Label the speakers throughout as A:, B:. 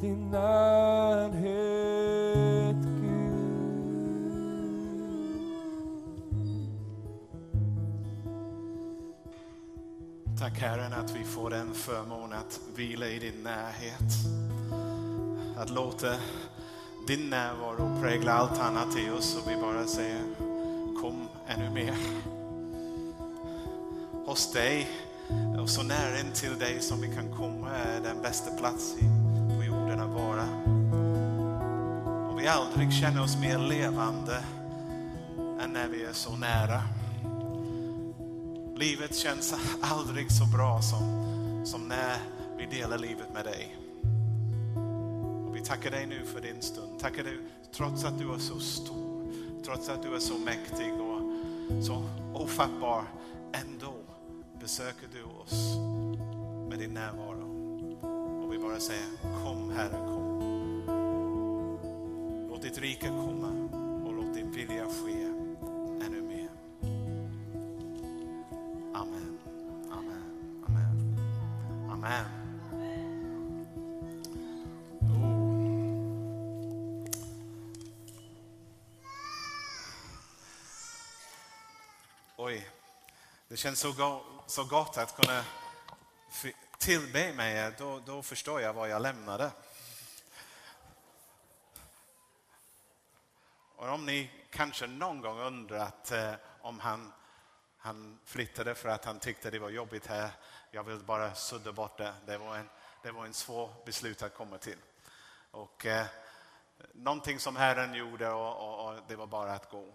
A: din närhet Gud.
B: Tack Herren att vi får den förmån att vila i din närhet. Att låta din närvaro prägla allt annat i oss och vi bara säger kom ännu mer. Hos dig och så nära in till dig som vi kan komma är den bästa platsen vi aldrig känner oss mer levande än när vi är så nära. Livet känns aldrig så bra som, som när vi delar livet med dig. Och vi tackar dig nu för din stund. Tackar dig trots att du är så stor, trots att du är så mäktig och så ofattbar. Ändå besöker du oss med din närvaro. Och vi bara säger kom Herre, kom. Ditt rike komma och låt din vilja ske ännu mer. Amen, amen, amen, amen. Oh. Oj, det känns så, go så gott att kunna tillbe mig. Då, då förstår jag vad jag lämnade. Och om ni kanske någon gång undrat eh, om han, han flyttade för att han tyckte det var jobbigt här. Jag vill bara sudda bort det. Det var en, det var en svår beslut att komma till. Och eh, någonting som Herren gjorde och, och, och det var bara att gå.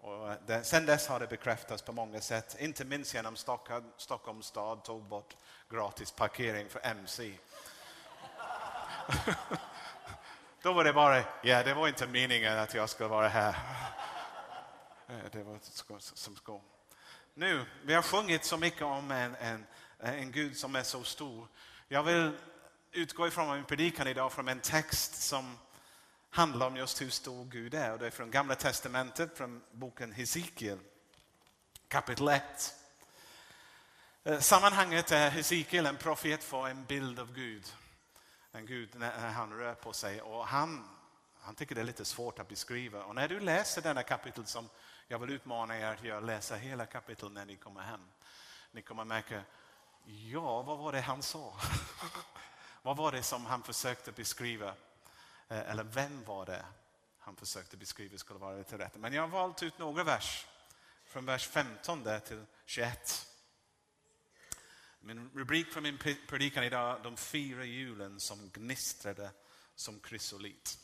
B: Och eh, det, sen dess har det bekräftats på många sätt, inte minst genom Stockholm, Stockholms stad tog bort gratis parkering för MC. Då var det bara, ja det var inte meningen att jag skulle vara här. Eh, det var som skål. Nu, vi har sjungit så mycket om en, en, en Gud som är så stor. Jag vill utgå ifrån min predikan idag från en text som handlar om just hur stor Gud är. Och det är från Gamla Testamentet, från boken Hesekiel, kapitel 1. Eh, sammanhanget är Hesekiel en profet får en bild av Gud. En Gud när han rör på sig. Och han, han tycker det är lite svårt att beskriva. Och när du läser denna kapitel som jag vill utmana er att göra, läsa hela kapitlet när ni kommer hem. Ni kommer märka, ja vad var det han sa? vad var det som han försökte beskriva? Eh, eller vem var det han försökte beskriva skulle vara lite rätt. Men jag har valt ut några vers. Från vers 15 där till 21. Min rubrik för min predikan idag, de fyra hjulen som gnistrade som krysolit.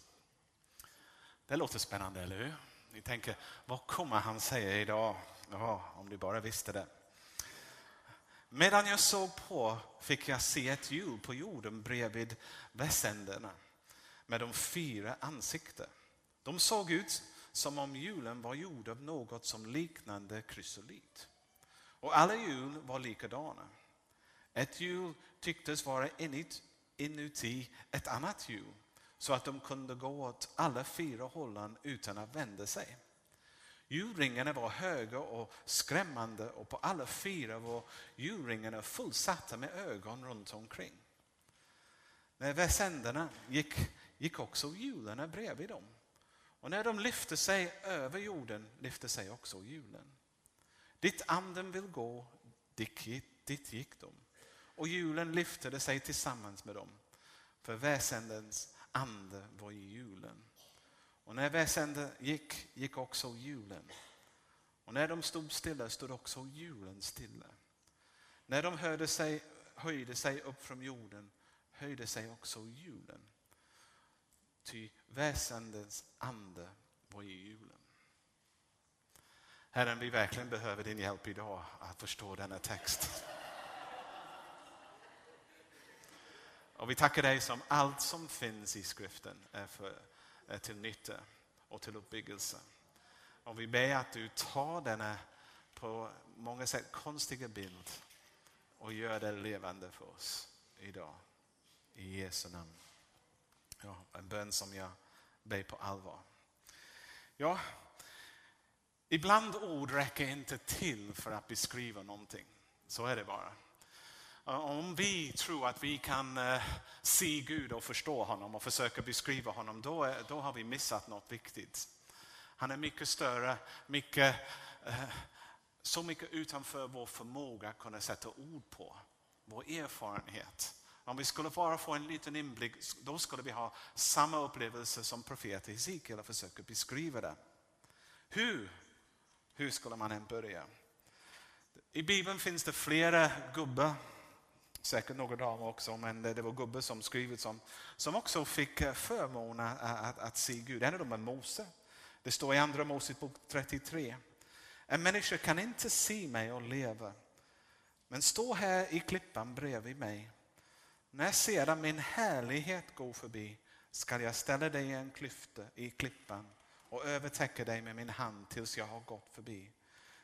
B: Det låter spännande, eller hur? Ni tänker, vad kommer han säga idag? Ja, om du bara visste det. Medan jag såg på fick jag se ett hjul på jorden bredvid väsänderna med de fyra ansikten. De såg ut som om hjulen var gjord av något som liknade krysolit. Och alla hjul var likadana. Ett hjul tycktes vara inuti ett annat hjul så att de kunde gå åt alla fyra hållen utan att vända sig. Hjulringarna var höga och skrämmande och på alla fyra var hjulringarna fullsatta med ögon runt omkring. När väsänderna gick, gick också hjulen bredvid dem. Och när de lyfte sig över jorden lyfte sig också hjulen. Dit anden vill gå, dit gick de. Och julen lyftade sig tillsammans med dem. För väsendens ande var i julen. Och när väsendet gick, gick också julen. Och när de stod stilla stod också julen stilla. När de hörde sig, höjde sig upp från jorden höjde sig också julen. Ty väsendens ande var i julen. Herren, vi verkligen behöver din hjälp idag att förstå denna text. Och vi tackar dig som allt som finns i skriften är, för, är till nytta och till uppbyggelse. Och vi ber att du tar denna på många sätt konstiga bild och gör det levande för oss idag. I Jesu namn. Ja, en bön som jag ber på allvar. Ja, ibland ord räcker inte till för att beskriva någonting. Så är det bara. Om vi tror att vi kan eh, se Gud och förstå honom och försöka beskriva honom, då, är, då har vi missat något viktigt. Han är mycket större, mycket, eh, så mycket utanför vår förmåga att kunna sätta ord på, vår erfarenhet. Om vi skulle bara få en liten inblick, då skulle vi ha samma upplevelse som profeten Hesekiel och försöka beskriva det. Hur? Hur skulle man än börja? I Bibeln finns det flera gubbar, säkert några damer också, men det var gubbar som skrivit som, som också fick eh, förmånen att, att, att se Gud. En av dem är Mose. Det står i Andra Mosebok 33. En människa kan inte se mig och leva, men stå här i klippan bredvid mig. När sedan min härlighet går förbi skall jag ställa dig i en klyfta i klippan och övertäcka dig med min hand tills jag har gått förbi.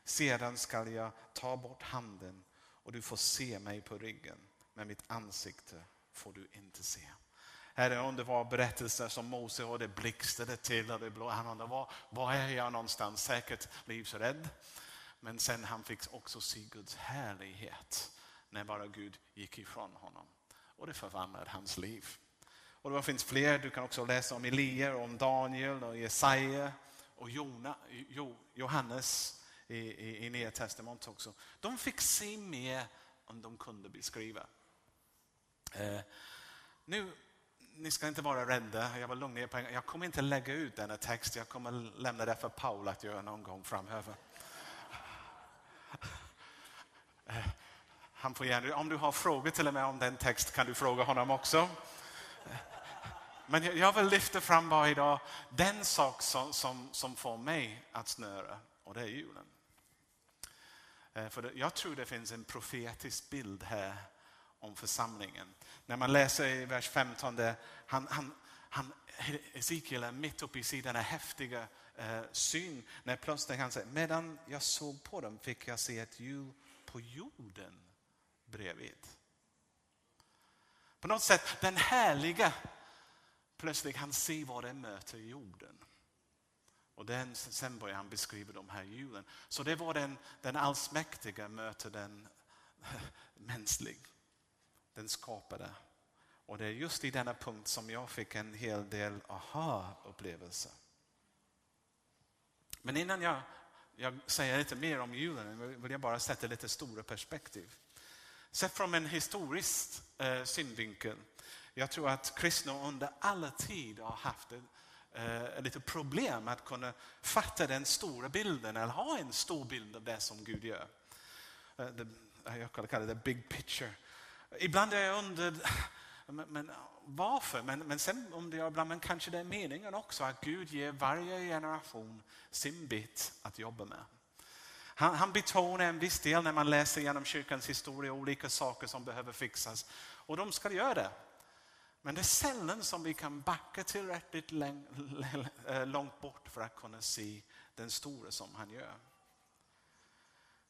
B: Sedan skall jag ta bort handen och du får se mig på ryggen, men mitt ansikte får du inte se. Herre, det underbara berättelser som Mose och det blixtrade till och det blå. Han undrade var, var är jag någonstans? Säkert livsrädd. Men sen han fick också se Guds härlighet när bara Gud gick ifrån honom. Och det förvandlade hans liv. Och det finns fler, du kan också läsa om Elia, om Daniel och Jesaja och Jona, Johannes i, i, i Nya Testamentet också. De fick se mer än de kunde beskriva. Eh, nu, ni ska inte vara rädda, jag var lugn. Jag kommer inte lägga ut denna text, jag kommer lämna det för Paul att göra någon gång framöver. Eh, han får gärna, om du har frågor till och med om den text kan du fråga honom också. Eh, men jag vill lyfta fram bara idag den sak som, som, som får mig att snöra och det är julen. Eh, för jag tror det finns en profetisk bild här om församlingen. När man läser i vers 15, han, han, han, Ezekiel är mitt uppe i sidan häftiga eh, syn när plötsligt han säger, medan jag såg på dem fick jag se ett hjul på jorden bredvid. På något sätt, den härliga, plötsligt han ser vad det möter jorden. Och den, sen börjar han beskriva de här hjulen. Så det var den, den allsmäktiga möter den mänsklig, den skapade. Och det är just i denna punkt som jag fick en hel del aha-upplevelser. Men innan jag, jag säger lite mer om julen vill jag bara sätta lite stora perspektiv. Sett från en historisk eh, synvinkel. Jag tror att kristna under alla tid har haft ett, eh, lite problem att kunna fatta den stora bilden eller ha en stor bild av det som Gud gör. Eh, the, jag kallar det the big picture. Ibland är jag under, men, men varför? Men, men sen undrar jag ibland, men kanske det är meningen också att Gud ger varje generation sin bit att jobba med. Han, han betonar en viss del när man läser genom kyrkans historia olika saker som behöver fixas. Och de ska göra det. Men det är sällan som vi kan backa tillräckligt eh, långt bort för att kunna se den stora som han gör.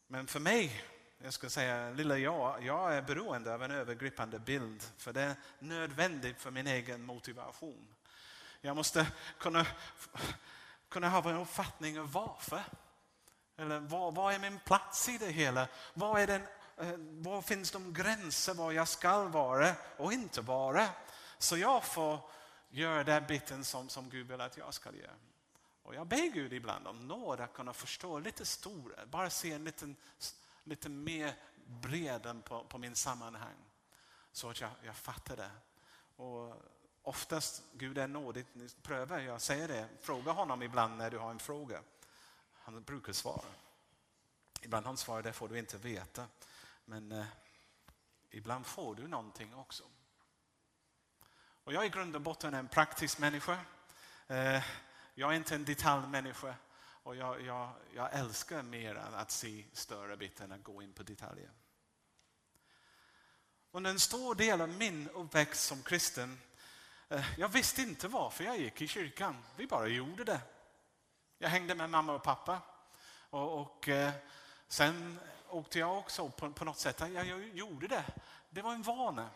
B: Men för mig, jag ska säga lilla jag, jag är beroende av en övergripande bild för det är nödvändigt för min egen motivation. Jag måste kunna, kunna ha en uppfattning om varför. Eller vad, vad är min plats i det hela? Vad, är den, eh, var finns de gränser var jag ska vara och inte vara? Så jag får göra den biten som, som Gud vill att jag ska göra. Och jag ber Gud ibland om nåd att kunna förstå lite stora, bara se en liten, lite mer bredden på, på min sammanhang. Så att jag, jag fattar det. Och oftast, Gud är nådig, pröva, jag säger det, fråga honom ibland när du har en fråga. Han brukar svara. Ibland han svarar, det får du inte veta. Men eh, ibland får du någonting också. Och jag är i grund och botten en praktisk människa. Eh, jag är inte en detaljmänniska. Och jag, jag, jag älskar mer att se större bitar än att gå in på detaljer. Under en stor del av min uppväxt som kristen, eh, jag visste inte varför jag gick i kyrkan. Vi bara gjorde det. Jag hängde med mamma och pappa. Och, och eh, sen åkte jag också på, på något sätt. Jag, jag, gjorde det. Det var en vana.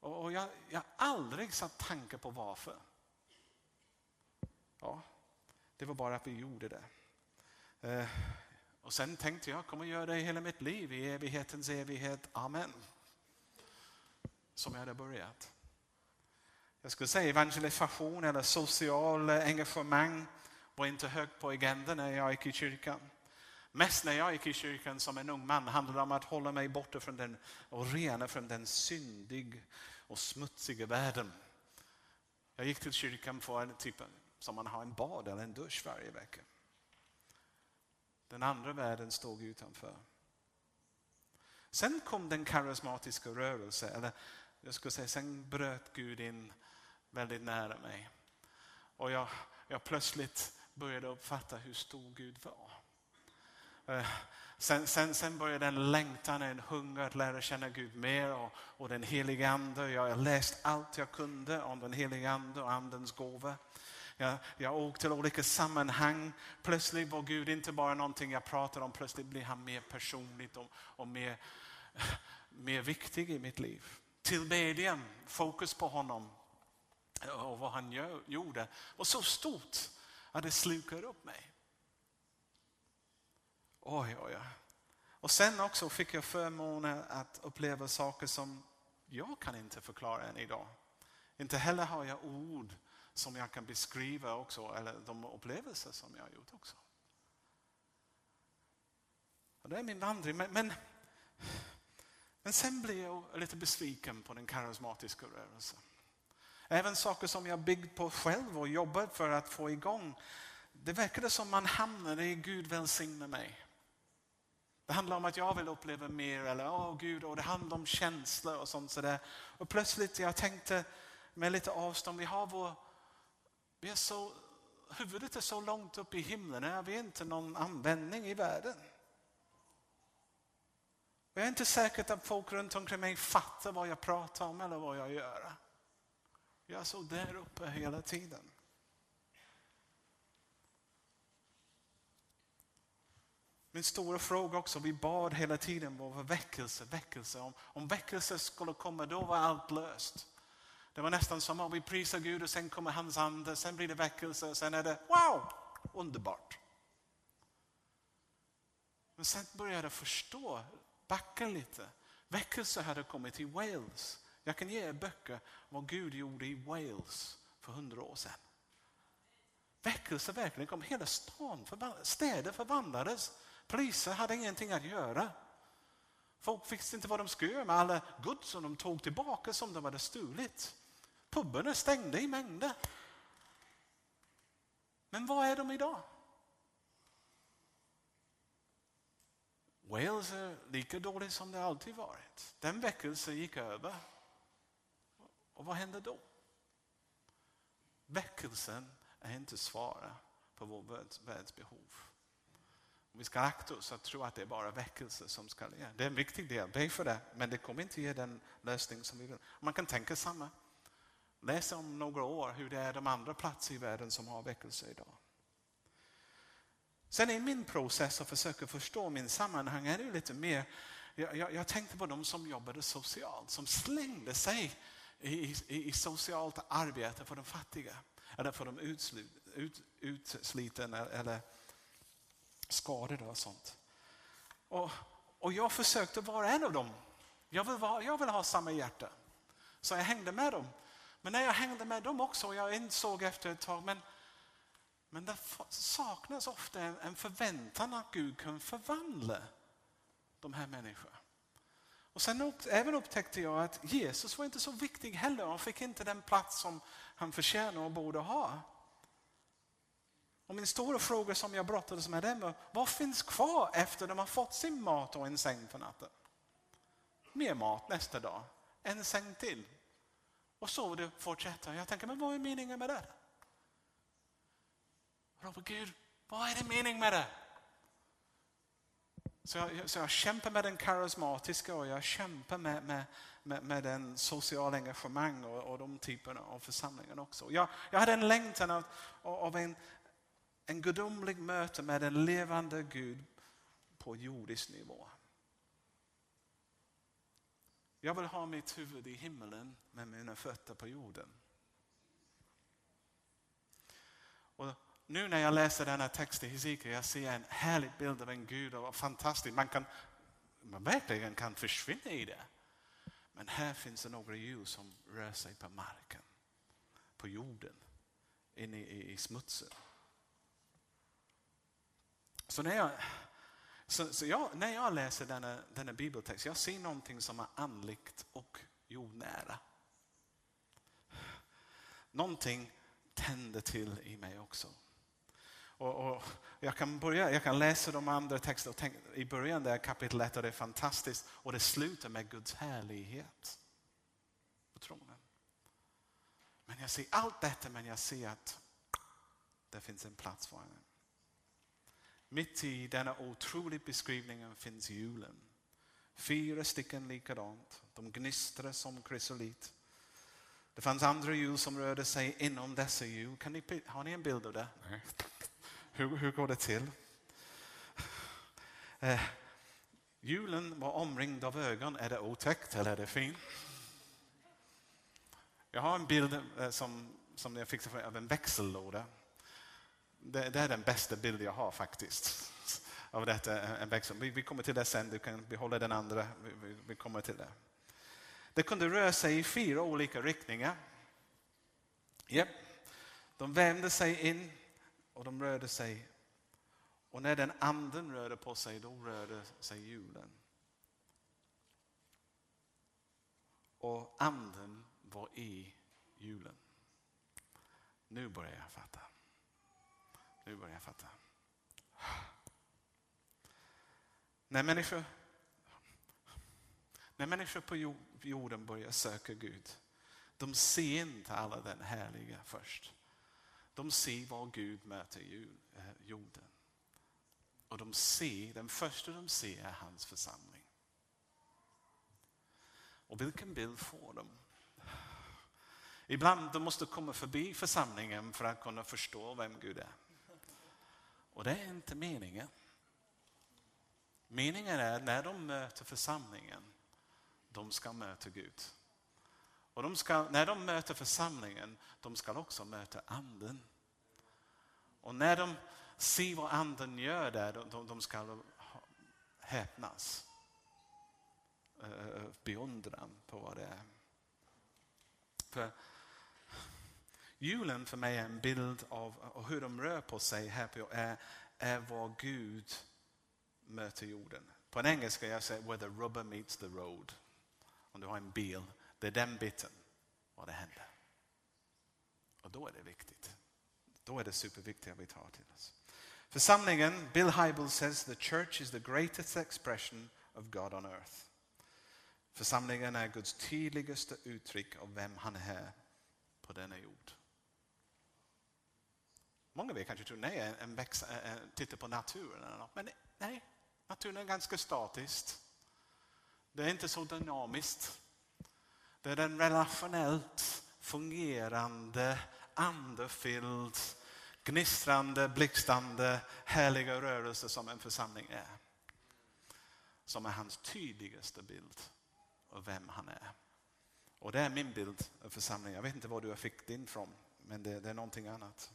B: Och, och jag, jag har aldrig satt tanke på varför. Ja, det var bara att vi gjorde det. Eh, Och sen tänkte jag, jag kommer göra det hela mitt liv, i evighetens evighet. Amen. Som jag hade börjat. Jag skulle säga evangelisation eller social engagemang var inte högt på agendan när jag gick i kyrkan. Mest när jag gick i kyrkan som en ung man handlade det om att hålla mig borta från den och rena från den syndig och smutsiga världen. Jag gick till kyrkan för en typ som man har en bad eller en dusch varje vecka. Den andra världen stod utanför. Sen kom den karismatiska rörelsen, eller jag skulle säga sen bröt Gud in väldigt nära mig. Och jag, jag plötsligt började uppfatta hur stor Gud var. Eh, sen, sen, sen började en längtan, en hunger att lära känna Gud mer och, och den heliga Ande. Jag har läst allt jag kunde om den heliga Ande och Andens gåva. Jag, jag åkte till olika sammanhang. Plötsligt var Gud inte bara någonting jag pratade om, plötsligt blir han mer personligt och, och mer, mer viktig i mitt liv. Tillbedjan, fokus på honom och vad han gör, gjorde var så stort att det slukar upp mig. Oj, oj, oj. Och sen också fick jag förmånen att uppleva saker som jag kan inte förklara än idag. Inte heller har jag ord som jag kan beskriva också, eller de upplevelser som jag har gjort också. Och det är min vandring. Men, men, men sen blir jag lite besviken på den karismatiska rörelsen. Även saker som jag byggt på själv och jobbat för att få igång. Det verkade som man hamnade i Gud välsigne mig. Det handlar om att jag vill uppleva mer eller åh Gud, och det handlar om känslor och sånt sådär. Och plötsligt jag tänkte med lite avstånd, vi har vår, vi är så, huvudet är så långt upp i himlen, är vi inte någon användning i världen. Jag är inte säker att folk runt omkring mig fattar vad jag pratar om eller vad jag gör. Jag är så där uppe hela tiden. Min stora fråga också, vi bad hela tiden om väckelse, väckelse. Om, om väckelse skulle komma, då var allt löst. Det var nästan som att vi prisar Gud och sen kommer hans ande, sen blir det väckelse, och sen är det wow, underbart. Men sen började jag förstå, backa lite. Väckelse hade kommit till Wales. Jag kan ge er böcker vad Gud gjorde i Wales för hundra år sedan. Väckelse verkligen kom, hela stan, städer förvandlades. Priser hade ingenting att göra. Folk visste inte vad de skulle göra med alla gods som de tog tillbaka som de hade stulit. Pubarna stängde i mängder. Men vad är de idag? Wales är lika dåligt som det alltid varit. Den väckelsen gick över. Och vad hände då? Väckelsen är inte svaret på vår världs behov. Vi ska akta oss att tro att det är bara väckelse som ska ge. Det är en viktig del, be för det, men det kommer inte ge den lösning som vi vill. Man kan tänka samma. Läs om några år hur det är de andra platser i världen som har väckelse idag. Sen i min process att försöka förstå min sammanhang är det lite mer, jag, jag, jag tänkte på de som jobbade socialt, som slängde sig i, i, i socialt arbete för de fattiga, eller för de utslut, ut, utslitna e-, eller skadade och sånt. Och, och jag försökte vara en av dem. Jag vill, vara, jag vill ha samma hjärta. Så jag hängde med dem. Men när jag hängde med dem också, jag insåg efter ett tag, men, men det saknas ofta en förväntan att Gud kan förvandla de här människorna. Och sen även upptäckte jag att Jesus var inte så viktig heller. Han fick inte den plats som han förtjänar och borde ha. Och min stora fråga som jag brottades med dem vad finns kvar efter de har fått sin mat och en säng för natten? Mer mat nästa dag, en säng till. Och så det fortsätter. Jag tänker, men vad är meningen med det? ropar Gud, vad är det mening med det? Så jag, så jag kämpar med den karismatiska och jag kämpar med, med, med, med den sociala engagemang och, och de typerna av församlingar också. Jag, jag hade en längtan av, av en, en gudomlig möte med en levande Gud på jordisk nivå. Jag vill ha mitt huvud i himmelen med mina fötter på jorden. Och nu när jag läser denna text i Hesekiel, jag ser en härlig bild av en Gud och fantastiskt. Man, kan, man verkligen kan försvinna i det. Men här finns det några djur som rör sig på marken, på jorden, inne i, i smutsen. Så när jag, så, så jag, när jag läser denna, denna bibeltext, jag ser någonting som är andligt och jordnära. Någonting tänder till i mig också. Och, och, jag, kan börja, jag kan läsa de andra texterna och tänka, i början där kapitel 1 och det är fantastiskt och det slutar med Guds härlighet på tronen. Men jag ser allt detta men jag ser att det finns en plats för henne. Mitt i denna otroliga beskrivning finns julen. Fyra stycken likadant. De gnistrar som krysolit. Det fanns andra hjul som rörde sig inom dessa hjul. Kan ni, har ni en bild av det? Nej. Hur, hur går det till? Eh, julen var omringd av ögon. Är det otäckt eller är det fint? Jag har en bild eh, som, som jag fick av en växellåda. Det, det, är den bästa bild jag har faktiskt. Av detta, en växel. Vi, vi kommer till det sen, du kan behålla den andra. Vi, vi, vi kommer till det. Det kunde röra sig i fyra olika riktningar. Yep. De vände sig in och de rörde sig. Och när den anden rörde på sig, då rörde sig hjulen. Och anden var i hjulen. Nu börjar jag fatta. Nu börjar jag fatta. När människor, när människor på jorden börjar söka Gud, de ser inte alla den härliga först. De ser var Gud möter eh, jorden. Och de ser, den första de ser är hans församling. Och vilken bild får de? Ibland de måste komma förbi församlingen för att kunna förstå vem Gud är. Och det är inte meningen. Meningen är när de möter församlingen, de ska möta Gud. Och de ska, när de möter församlingen, de ska också möta anden. Och när de ser vad anden gör där, de, de ska häpnas. Eh, eh, eh, beundran på vad det är. För julen för mig är en bild av hur de rör på sig här på är, är vad Gud möter jorden. På en engelska jag säger where the rubber meets the road. Om du har en bil, det är den biten vad det händer. Och då är det viktigt. Då är det superviktigt att vi tar till oss. Församlingen, Bill Hybels says the church is the greatest expression of God on earth. Församlingen är Guds tydligaste uttryck av vem han är på denna jord. Många av er kanske tror nej, en väx, eh, eh, tittar på naturen eller något. Men nej, naturen är ganska statisk. Det är inte så dynamiskt. Det är en relationellt fungerande, andefylld, gnistrande, blixtrande, härliga rörelse som en församling är. Som är hans tydligaste bild av vem han är. Och det är min bild av församlingen. Jag vet inte var du fick din från, men det, det är någonting annat.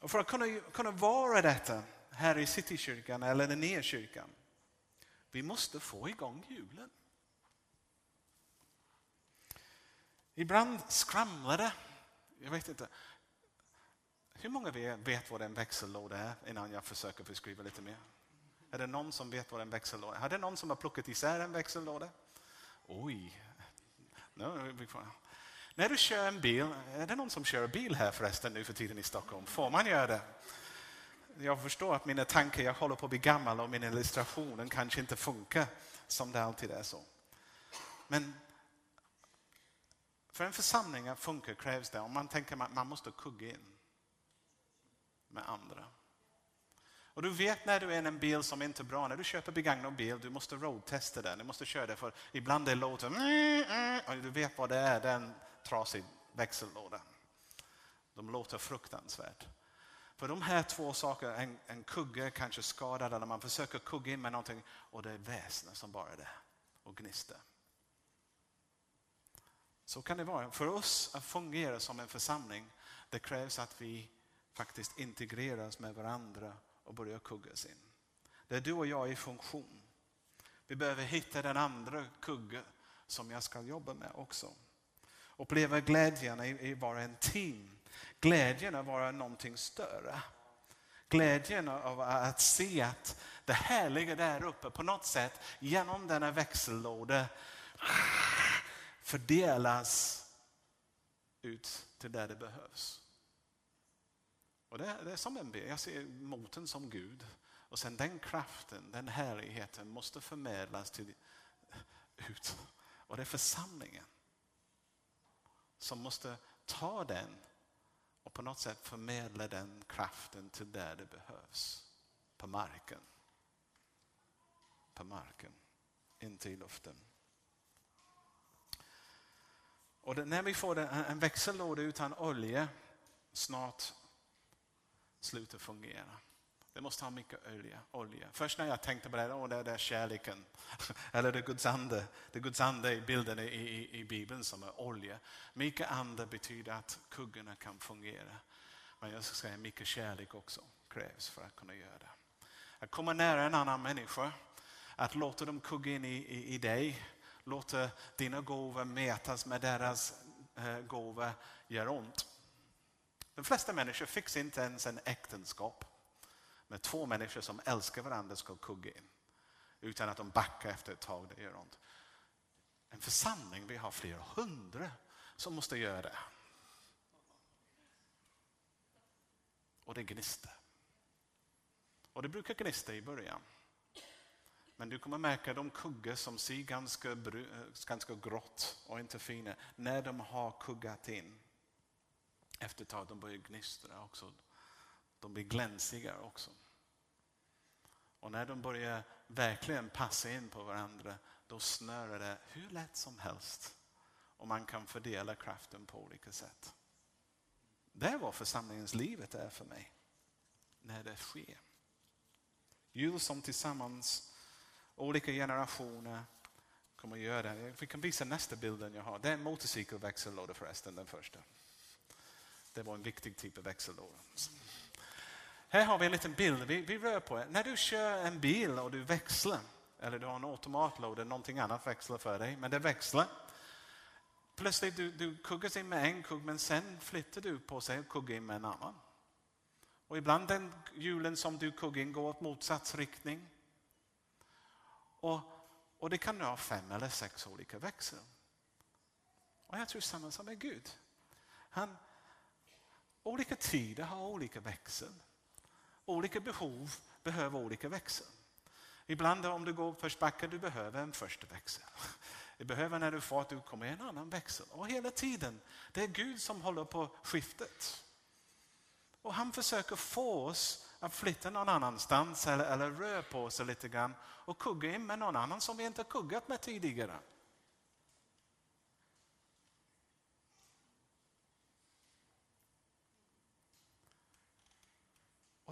B: Och för att kunna, kunna vara detta här i Citykyrkan eller den nya kyrkan, vi måste få igång hjulen. Ibland skramlar det. Jag vet inte. Hur många vet vad en växellåda är innan jag försöker beskriva lite mer? Är det någon som vet vad en växellåda är? Är det någon som har plockat isär en växellåda? Oj. No, när du kör en bil, är det någon som kör bil här förresten nu för tiden i Stockholm? Får man göra det? Jag förstår att mina tankar, jag håller på att bli gammal och min illustration kanske inte funkar som det alltid är så. Men för en församling att funka krävs det, om man tänker att man måste kugga in med andra. Och du vet när du är i en bil som inte är bra, när du köper begagnad bil, du måste roadtesta den, du måste köra den. för ibland det låter mm, mm", och du vet vad det är, den trasig växellåda. De låter fruktansvärt. För de här två sakerna, en, en kugge kanske skadad eller man försöker kugga in med någonting och det är väsnet som bara är där och gnister. Så kan det vara. För oss att fungera som en församling, det krävs att vi faktiskt integreras med varandra och börjar kuggas in. Det är du och jag i funktion. Vi behöver hitta den andra kugge som jag ska jobba med också. Uppleva glädjen i att vara en team. Glädjen att vara någonting större. Glädjen av att se att det här ligger där uppe på något sätt genom denna växellåda fördelas ut till där det behövs. Och det, är, det är som en bild. Jag ser moten som Gud. Och sen den kraften, den härligheten måste förmedlas till, ut. Och det är församlingen som måste ta den och på något sätt förmedla den kraften till där det behövs. På marken. På marken, inte i luften. Och när vi får en växellåda utan olja snart slutar fungera. Det måste ha mycket olja. olja. Först när jag tänkte på det, oh, det är kärleken. Eller det Guds ande. Det Guds ande i bilden i, i, i Bibeln som är olja. Mycket ande betyder att kuggorna kan fungera. Men jag ska säga mycket kärlek också krävs för att kunna göra det. Att komma nära en annan människa, att låta dem kugga in i, i, i dig, låta dina gåvor mätas med deras eh, gåvor gör ont. De flesta människor fixar inte ens en äktenskap med två människor som älskar varandra ska kugga in. Utan att de backar efter ett tag, det gör ont. En församling, vi har flera hundra som måste göra det. Och det gnister. Och det brukar gnista i början. Men du kommer märka de kuggar som ser ganska, eh, ganska grått och inte fina, när de har kuggat in. Efter ett tag de börjar gnistra också. De blir glänsiga också. Och när de börjar verkligen passa in på varandra, då snörar det hur lätt som helst. Och man kan fördela kraften på olika sätt. Det var församlingens livet är för mig. När det sker. Jul som tillsammans, olika generationer kommer att göra det. Vi kan visa nästa bilden jag har. Det är en motorcykelväxellåda förresten, den första. Det var en viktig typ av växellåda. Här har vi en liten bild. Vi, vi rör på det. När du kör en bil och du växlar, eller du har en automatlåda, någonting annat växlar för dig, men det växlar. Plötsligt du, du kuggas in med en kugg, men sen flyttar du på sig och kuggar in med en annan. Och ibland den hjulen som du kuggar in går åt motsatt riktning. Och, och det kan du ha fem eller sex olika växlar. Och jag tror samma som med Gud. Han, olika tider har olika växel. Olika behov behöver olika växel. Ibland om du går uppförsbacke, du behöver en första växel. Du behöver när du får att du kommer en annan växel. Och hela tiden, det är Gud som håller på skiftet. Och han försöker få oss att flytta någon annanstans eller, eller röra på oss lite grann och kugga in med någon annan som vi inte kuggat med tidigare.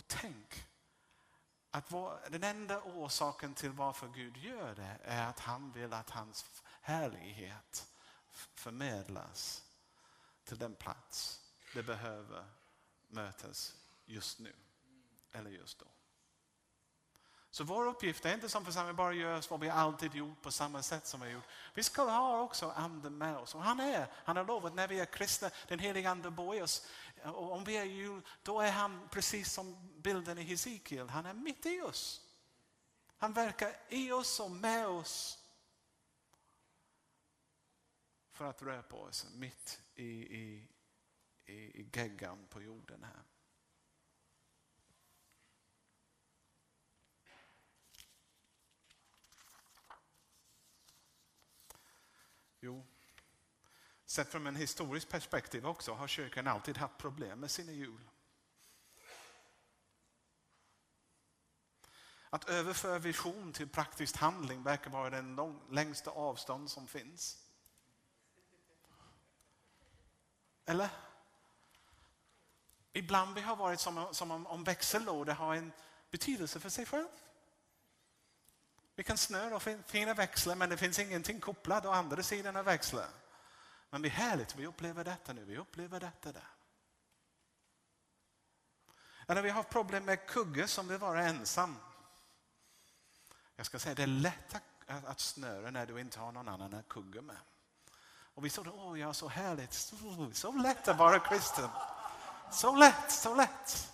B: Tänk att den enda orsaken till varför Gud gör det är att han vill att hans härlighet förmedlas till den plats det behöver mötas just nu eller just då. Så vår uppgift är inte som församling bara görs vad vi alltid gjort på samma sätt som vi har gjort. Vi ska ha också anden med oss. Och han är, han har lovat när vi är kristna, den helige ande bor i oss. Och om vi är jul, då är han precis som bilden i Hesekiel, han är mitt i oss. Han verkar i oss och med oss. För att röra på oss mitt i, i, i, i geggan på jorden här. Jo, sett från en historisk perspektiv också har kyrkan alltid haft problem med sina jul. Att överföra vision till praktisk handling verkar vara den lång, längsta avstånd som finns. Eller? Ibland vi har varit som, som om, om växellådor har en betydelse för sig själv. Vi kan snöra och fina växlar men det finns ingenting kopplat å andra sidan av växlar. Men det är härligt, vi upplever detta nu, vi upplever detta där. Eller vi har problem med kugge som vill vara ensam. Jag ska säga det är lätt att snöra när du inte har någon annan att kugga med. Och vi såg, åh ja, så härligt, så, så lätt att vara kristen. Så lätt, så lätt.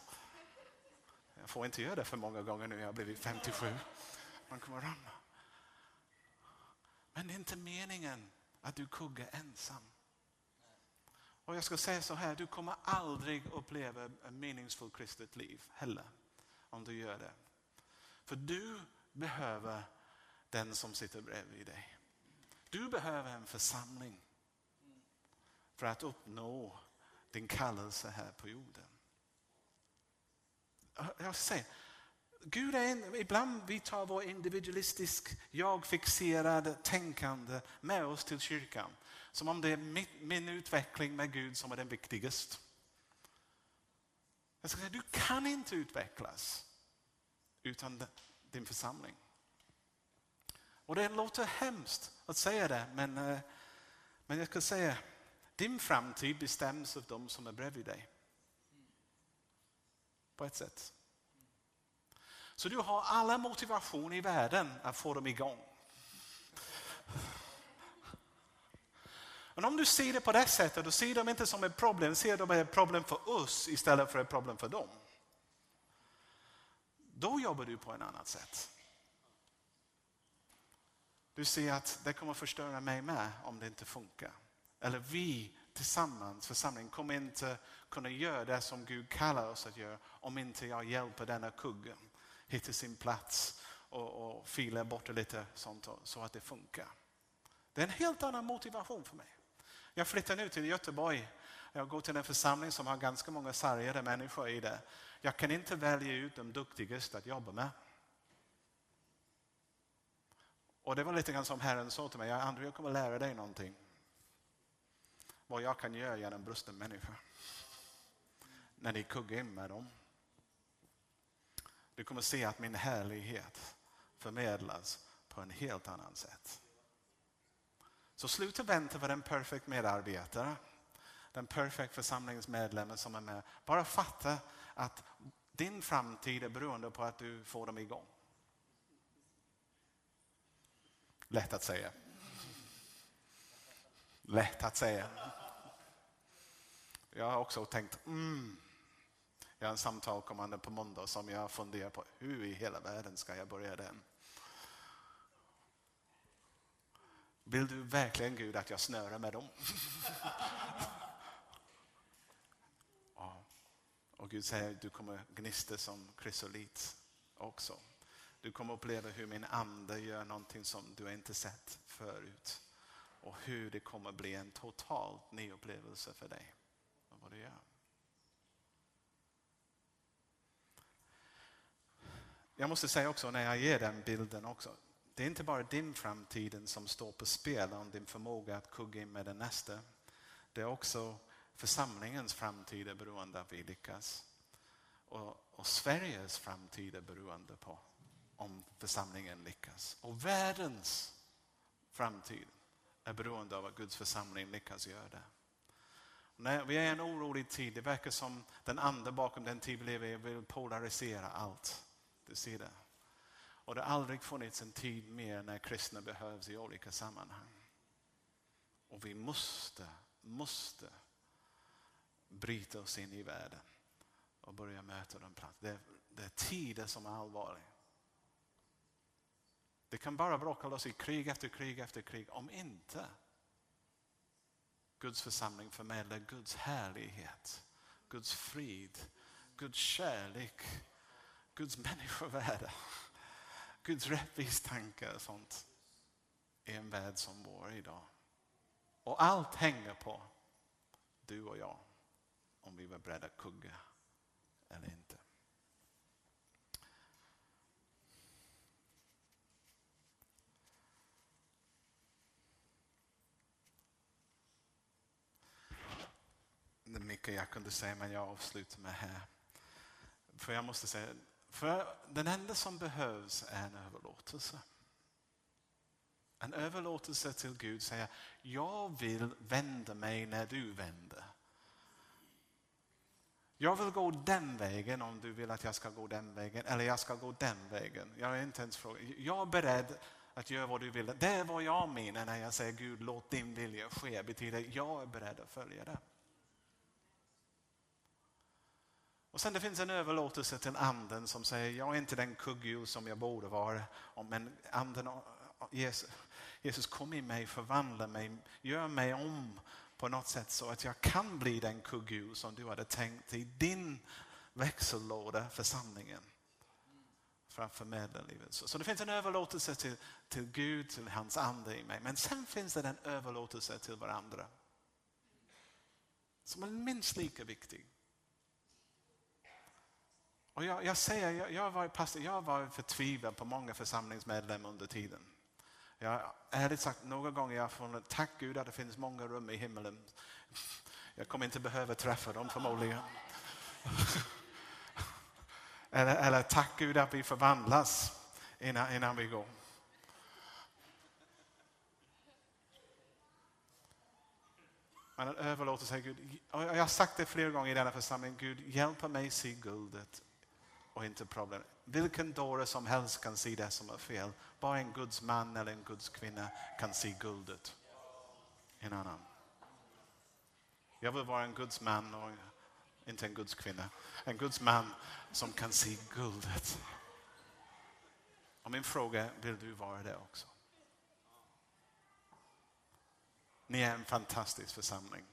B: Jag får inte göra det för många gånger nu, jag har blivit 57. Man kommer ramla. Men det är inte meningen att du kuggar ensam. Och jag ska säga så här, du kommer aldrig uppleva ett meningsfullt kristet liv heller om du gör det. För du behöver den som sitter bredvid dig. Du behöver en församling för att uppnå din kallelse här på jorden. Jag säger, Gud är en, ibland vi tar vår individualistisk, jag-fixerade tänkande med oss till kyrkan. Som om det är min, min utveckling med Gud som är den viktigaste. Jag ska säga, du kan inte utvecklas utan din församling. Och det låter hemskt att säga det, men, eh, men jag ska säga, din framtid bestäms av de som är bredvid dig. På ett sätt. Så du har alla motivation i världen att få dem igång. Men om du ser det på det sättet, då ser de inte som ett problem, ser de ett problem för oss istället för ett problem för dem. Då jobbar du på ett annat sätt. Du ser att det kommer förstöra mig med om det inte funkar. Eller vi tillsammans, församlingen, kommer inte kunna göra det som Gud kallar oss att göra om inte jag hjälper denna kuggen hitta sin plats och, och fila bort lite sånt så att det funkar. Det är en helt annan motivation för mig. Jag flyttar nu till Göteborg. Jag går till en församling som har ganska många sargade människor i det. Jag kan inte välja ut de duktigaste att jobba med. Och det var lite grann som Herren sa till mig, Andrew jag kommer lära dig någonting. Vad jag kan göra genom brusten människa. När ni kuggar in med dem. Du kommer se att min härlighet förmedlas på en helt annan sätt. Så sluta vänta på den perfekt medarbetare, den perfekt församlingsmedlemmen som är med. Bara fatta att din framtid är beroende på att du får dem igång. Lätt att säga. Lätt att säga. Jag har också tänkt, mm, jag har en samtal kommande på måndag som jag funderar på, hur i hela världen ska jag börja den? Vill du verkligen Gud att jag snörar med dem? Och Gud säger, du kommer gnista som krysolit också. Du kommer uppleva hur min ande gör någonting som du inte sett förut. Och hur det kommer bli en totalt ny upplevelse för dig. Vad du gör. Jag måste säga också när jag ger den bilden också. Det är inte bara din framtid som står på spel om din förmåga att kugga in med den nästa. Det är också församlingens framtid är beroende av att vi lyckas. Och, och Sveriges framtid är beroende på om församlingen lyckas. Och världens framtid är beroende av att Guds församling lyckas göra det. Nej, vi är i en orolig tid, det verkar som den ande bakom den tid vi lever i vill polarisera allt sida. Och det har aldrig funnits en tid mer när kristna behövs i olika sammanhang. Och vi måste, måste bryta oss in i världen och börja möta dem plats. Det, det är tider som är allvarliga. Det kan bara bråka loss i krig efter krig efter krig om inte Guds församling förmedlar Guds härlighet, Guds frid, Guds kärlek, Guds människovärde. Guds rättvistankar och sånt i en värld som vår idag. Och allt hänger på du och jag, om vi var beredda att kugga eller inte. Det är mycket jag kunde säga, men jag avslutar med här. För jag måste säga, för den enda som behövs är en överlåtelse. En överlåtelse till Gud säger, jag vill vända mig när du vänder. Jag vill gå den vägen om du vill att jag ska gå den vägen, eller jag ska gå den vägen. Jag är inte ens frågan. Jag är beredd att göra vad du vill. Det är vad jag menar när jag säger Gud, låt din vilja ske. betyder jag är beredd att följa det. Och sen det finns en överlåtelse till anden som säger, jag är inte den kugghjul som jag borde vara. Men anden, Jesus, Jesus kom i mig, förvandla mig, gör mig om på något sätt så att jag kan bli den kugghjul som du hade tänkt i din växellåda, församlingen. För att förmedla livet. Så, så det finns en överlåtelse till, till Gud, till hans ande i mig. Men sen finns det en överlåtelse till varandra. Som är minst lika viktig. Och jag, jag säger, jag, jag, var pastor, jag var förtvivlad på många församlingsmedlemmar under tiden. Jag, ärligt sagt, några gånger jag funnit, tack Gud att det finns många rum i himlen. Jag kommer inte behöva träffa dem förmodligen. eller, eller tack Gud att vi förvandlas innan, innan vi går. Men överlåter sig Gud. Jag har sagt det flera gånger i denna församling. Gud, hjälp mig se guldet och inte problem. Vilken dåre som helst kan se det som är fel. Bara en Guds man eller en Guds kvinna kan se guldet. En annan. Jag vill vara en Guds man och inte en Guds kvinna. En Guds man som kan se guldet. Och min fråga, vill du vara det också? Ni är en fantastisk församling.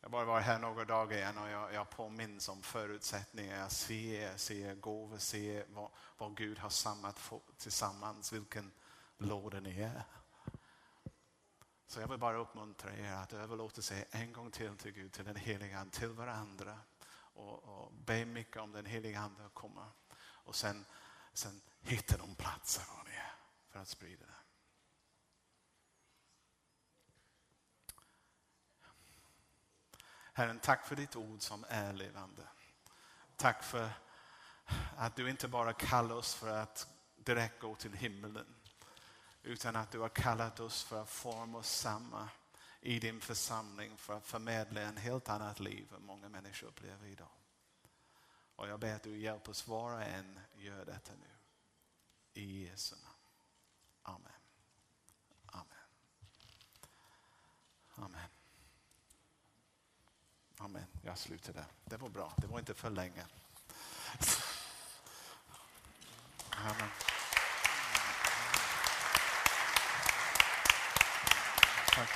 B: Jag har bara varit här några dagar igen och jag, jag påminns om förutsättningar. Jag ser, ser gåvor, ser vad, vad Gud har samlat tillsammans, vilken låda ni är. Så jag vill bara uppmuntra er att överlåta sig en gång till till Gud, till den heliga Ande, till varandra och, och be mycket om den heliga Ande att komma. Och sen, sen hitta de platser var ni är för att sprida det. Herren, tack för ditt ord som är levande. Tack för att du inte bara kallar oss för att direkt gå till himlen utan att du har kallat oss för att forma oss samma i din församling för att förmedla en helt annat liv än många människor upplever idag. Och jag ber att du hjälper oss var och en gör detta nu. I Jesu namn. Amen. Amen. Amen. Amen. Jag slutar där. Det var bra. Det var inte för länge. Amen. Tack.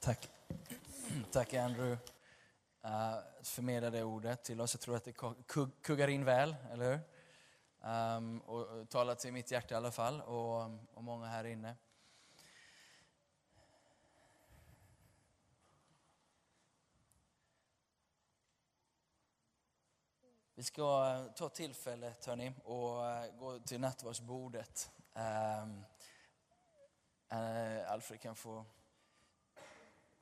A: Tack. Tack Andrew. Uh, förmedla det ordet till oss. Jag tror att det kuggar in väl, eller hur? Um, och talat till mitt hjärta i alla fall, och, och många här inne. Vi ska eh, ta tillfället hörni, och eh, gå till nattvardsbordet. Um, uh, Alfred kan få,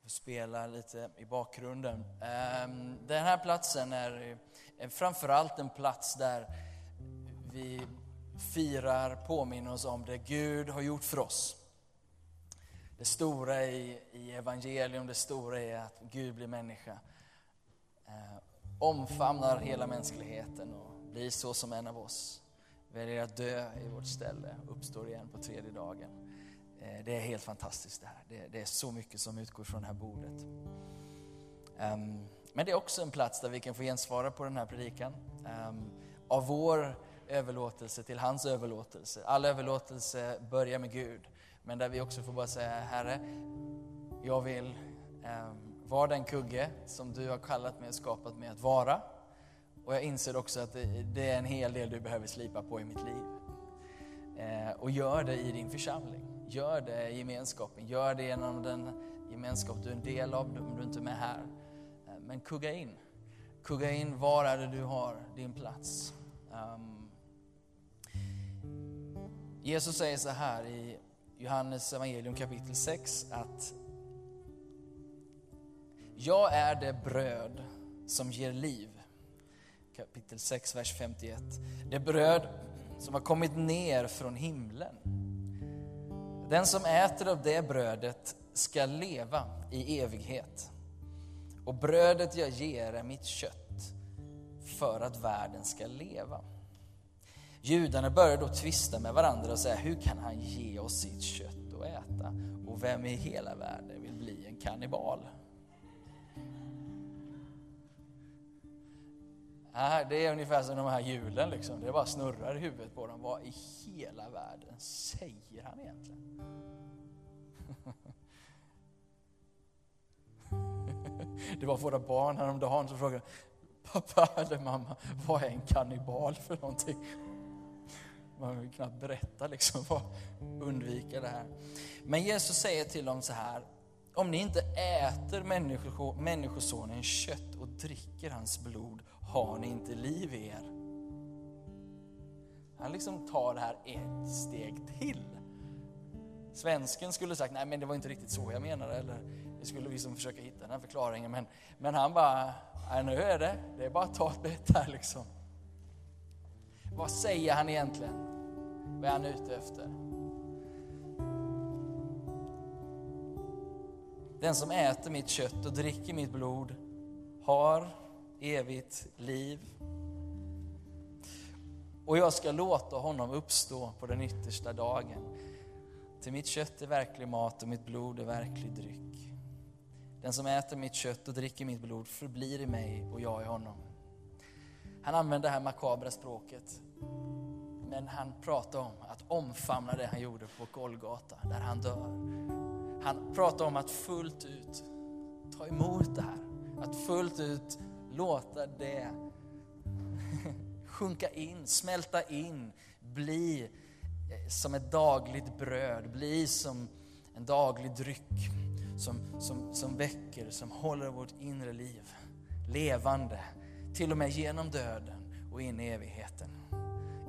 A: få, spela lite i bakgrunden. Um, den här platsen är framförallt en plats där vi firar, påminner oss om det Gud har gjort för oss. Det stora i, i evangelium, det stora är att Gud blir människa. Eh, omfamnar hela mänskligheten och blir så som en av oss. Väljer att dö i vårt ställe, uppstår igen på tredje dagen. Eh, det är helt fantastiskt det här. Det, det, är så mycket som utgår från det här bordet. Um, men det är också en plats där vi kan få gensvara på den här predikan. Um, av vår överlåtelse till hans överlåtelse. All överlåtelse börjar med Gud. Men där vi också får bara säga, Herre, jag vill eh, vara den kugge som du har kallat mig och skapat mig att vara. Och jag inser också att det, är en hel del du behöver slipa på i mitt liv. Eh, och gör det i din församling. Gör det i gemenskapen. Gör det genom den gemenskap du är en del av om du inte är med här. Eh, men kugga in. Kugga in var är det du har din plats. Um, Jesus säger så här i Johannes evangelium kapitel 6 att jag är det bröd som ger liv. kapitel 6, vers 51. Det bröd som har kommit ner från himlen. Den som äter av det brödet ska leva i evighet. Och brödet jag ger är mitt kött för att världen ska leva. Judarna började då tvista med varandra och säga, hur kan han ge oss sitt kött att äta? Och vem i hela världen vill bli en kannibal? Äh, det är ungefär som de här hjulen, liksom. det bara snurrar i huvudet på dem. Vad i hela världen säger han egentligen? Det var våra barn häromdagen som frågade pappa eller mamma, vad är en kannibal för någonting? Man vill knappt berätta, liksom, för undvika det här. Men Jesus säger till dem så här, om ni inte äter människosonens kött och dricker hans blod har ni inte liv i er. Han liksom tar det här ett steg till. Svensken skulle sagt, nej men det var inte riktigt så jag menade, eller vi skulle liksom försöka hitta den här förklaringen. Men, men han bara, nej nu är det, det är bara att ta ett bett här liksom. Vad säger han egentligen? Vad är han ute efter? Den som äter mitt kött och dricker mitt blod har evigt liv. Och jag ska låta honom uppstå på den yttersta dagen. Till mitt kött är verklig mat och mitt blod är verklig dryck. Den som äter mitt kött och dricker mitt blod förblir i mig och jag i honom. Han använder det här makabra språket. Men han pratar om att omfamna det han gjorde på Golgata, där han dör. Han pratar om att fullt ut ta emot det här. Att fullt ut låta det sjunka in, smälta in, bli eh, som ett dagligt bröd, bli som en daglig dryck som, som, som väcker, som håller vårt inre liv levande, till och med genom döden och in i evigheten.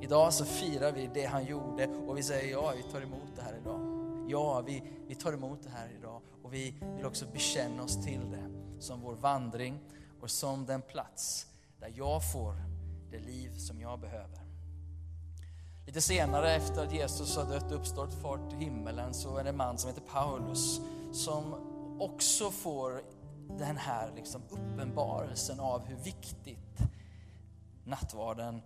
A: Idag så firar vi det han gjorde och vi säger ja, vi tar emot det här idag. Ja, vi, vi tar emot det här idag och vi vill också bekänna oss till det som vår vandring och som den plats där jag får det liv som jag behöver. Lite senare efter att Jesus har dött och uppstått fart till himmelen så är det en man som heter Paulus som också får den här liksom uppenbarelsen av hur viktigt nattvarden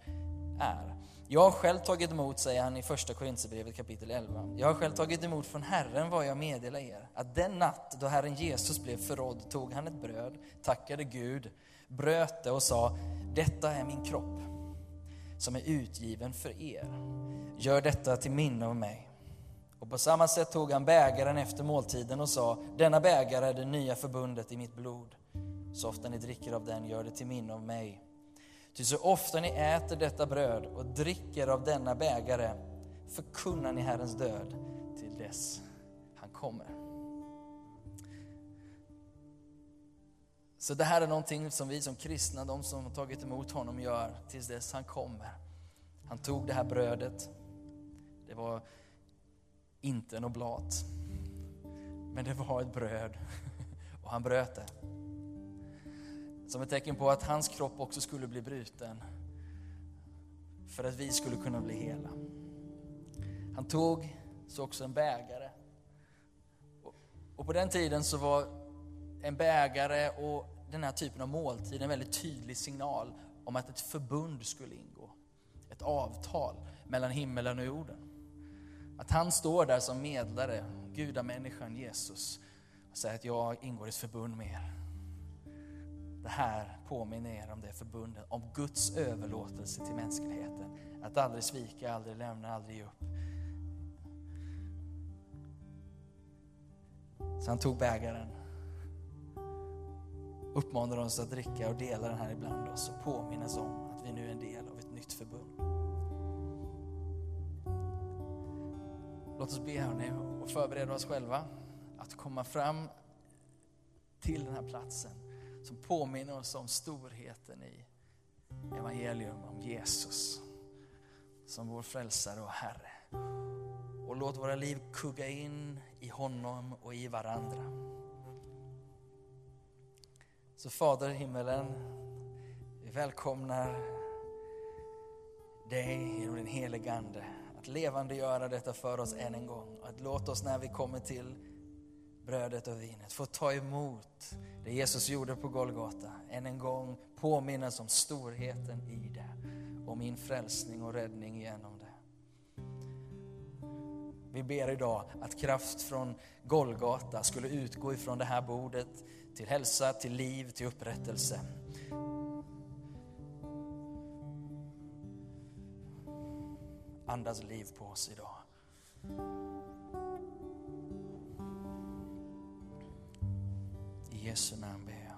A: är. Jag har själv tagit emot, säger han i första Korinthierbrevet kapitel 11. Jag har själv tagit emot från Herren vad jag meddelar er. Att den natt då Herren Jesus blev förrådd tog han ett bröd, tackade Gud, bröt det och sa, detta är min kropp som är utgiven för er. Gör detta till minne av mig. Och på samma sätt tog han bägaren efter måltiden och sa, denna bägare är det nya förbundet i mitt blod. Så ofta ni dricker av den, gör det till minne av mig. Ty så ofta ni äter detta bröd och dricker av denna bägare förkunnar ni Herrens död till dess han kommer. Så det här är någonting som vi som kristna, de som har tagit emot honom, gör tills dess han kommer. Han tog det här brödet. Det var inte en oblat, men det var ett bröd och han bröt det. Som ett tecken på att hans kropp också skulle bli bruten för att vi skulle kunna bli hela. Han tog så också en bägare. Och på den tiden så var en bägare och den här typen av måltid en väldigt tydlig signal om att ett förbund skulle ingå. Ett avtal mellan himmelen och jorden. Att han står där som medlare, gudamänniskan Jesus, och säger att jag ingår ett förbund med er. Det här påminner er om det förbundet, om Guds överlåtelse till mänskligheten. Att aldrig svika, aldrig lämna, aldrig ge upp. Så han tog bägaren, uppmanade oss att dricka och dela den här ibland oss och påminnas om att vi nu är en del av ett nytt förbund. Låt oss be hörni och förbereda oss själva att komma fram till den här platsen som påminner oss om storheten i evangelium om Jesus som vår frälsare och Herre. Och låt våra liv kugga in i honom och i varandra. Så Fader i himmelen, vi välkomnar dig genom din helige Ande att levandegöra detta för oss än en gång. Att låta oss när vi kommer till brödet och vinet få ta emot det Jesus gjorde på Golgata. Än en gång påminnas om storheten i det. Om min frälsning och räddning genom det. Vi ber idag att kraft från Golgata skulle utgå ifrån det här bordet till hälsa, till liv, till upprättelse. Andas liv på oss idag. I Jesu namn ber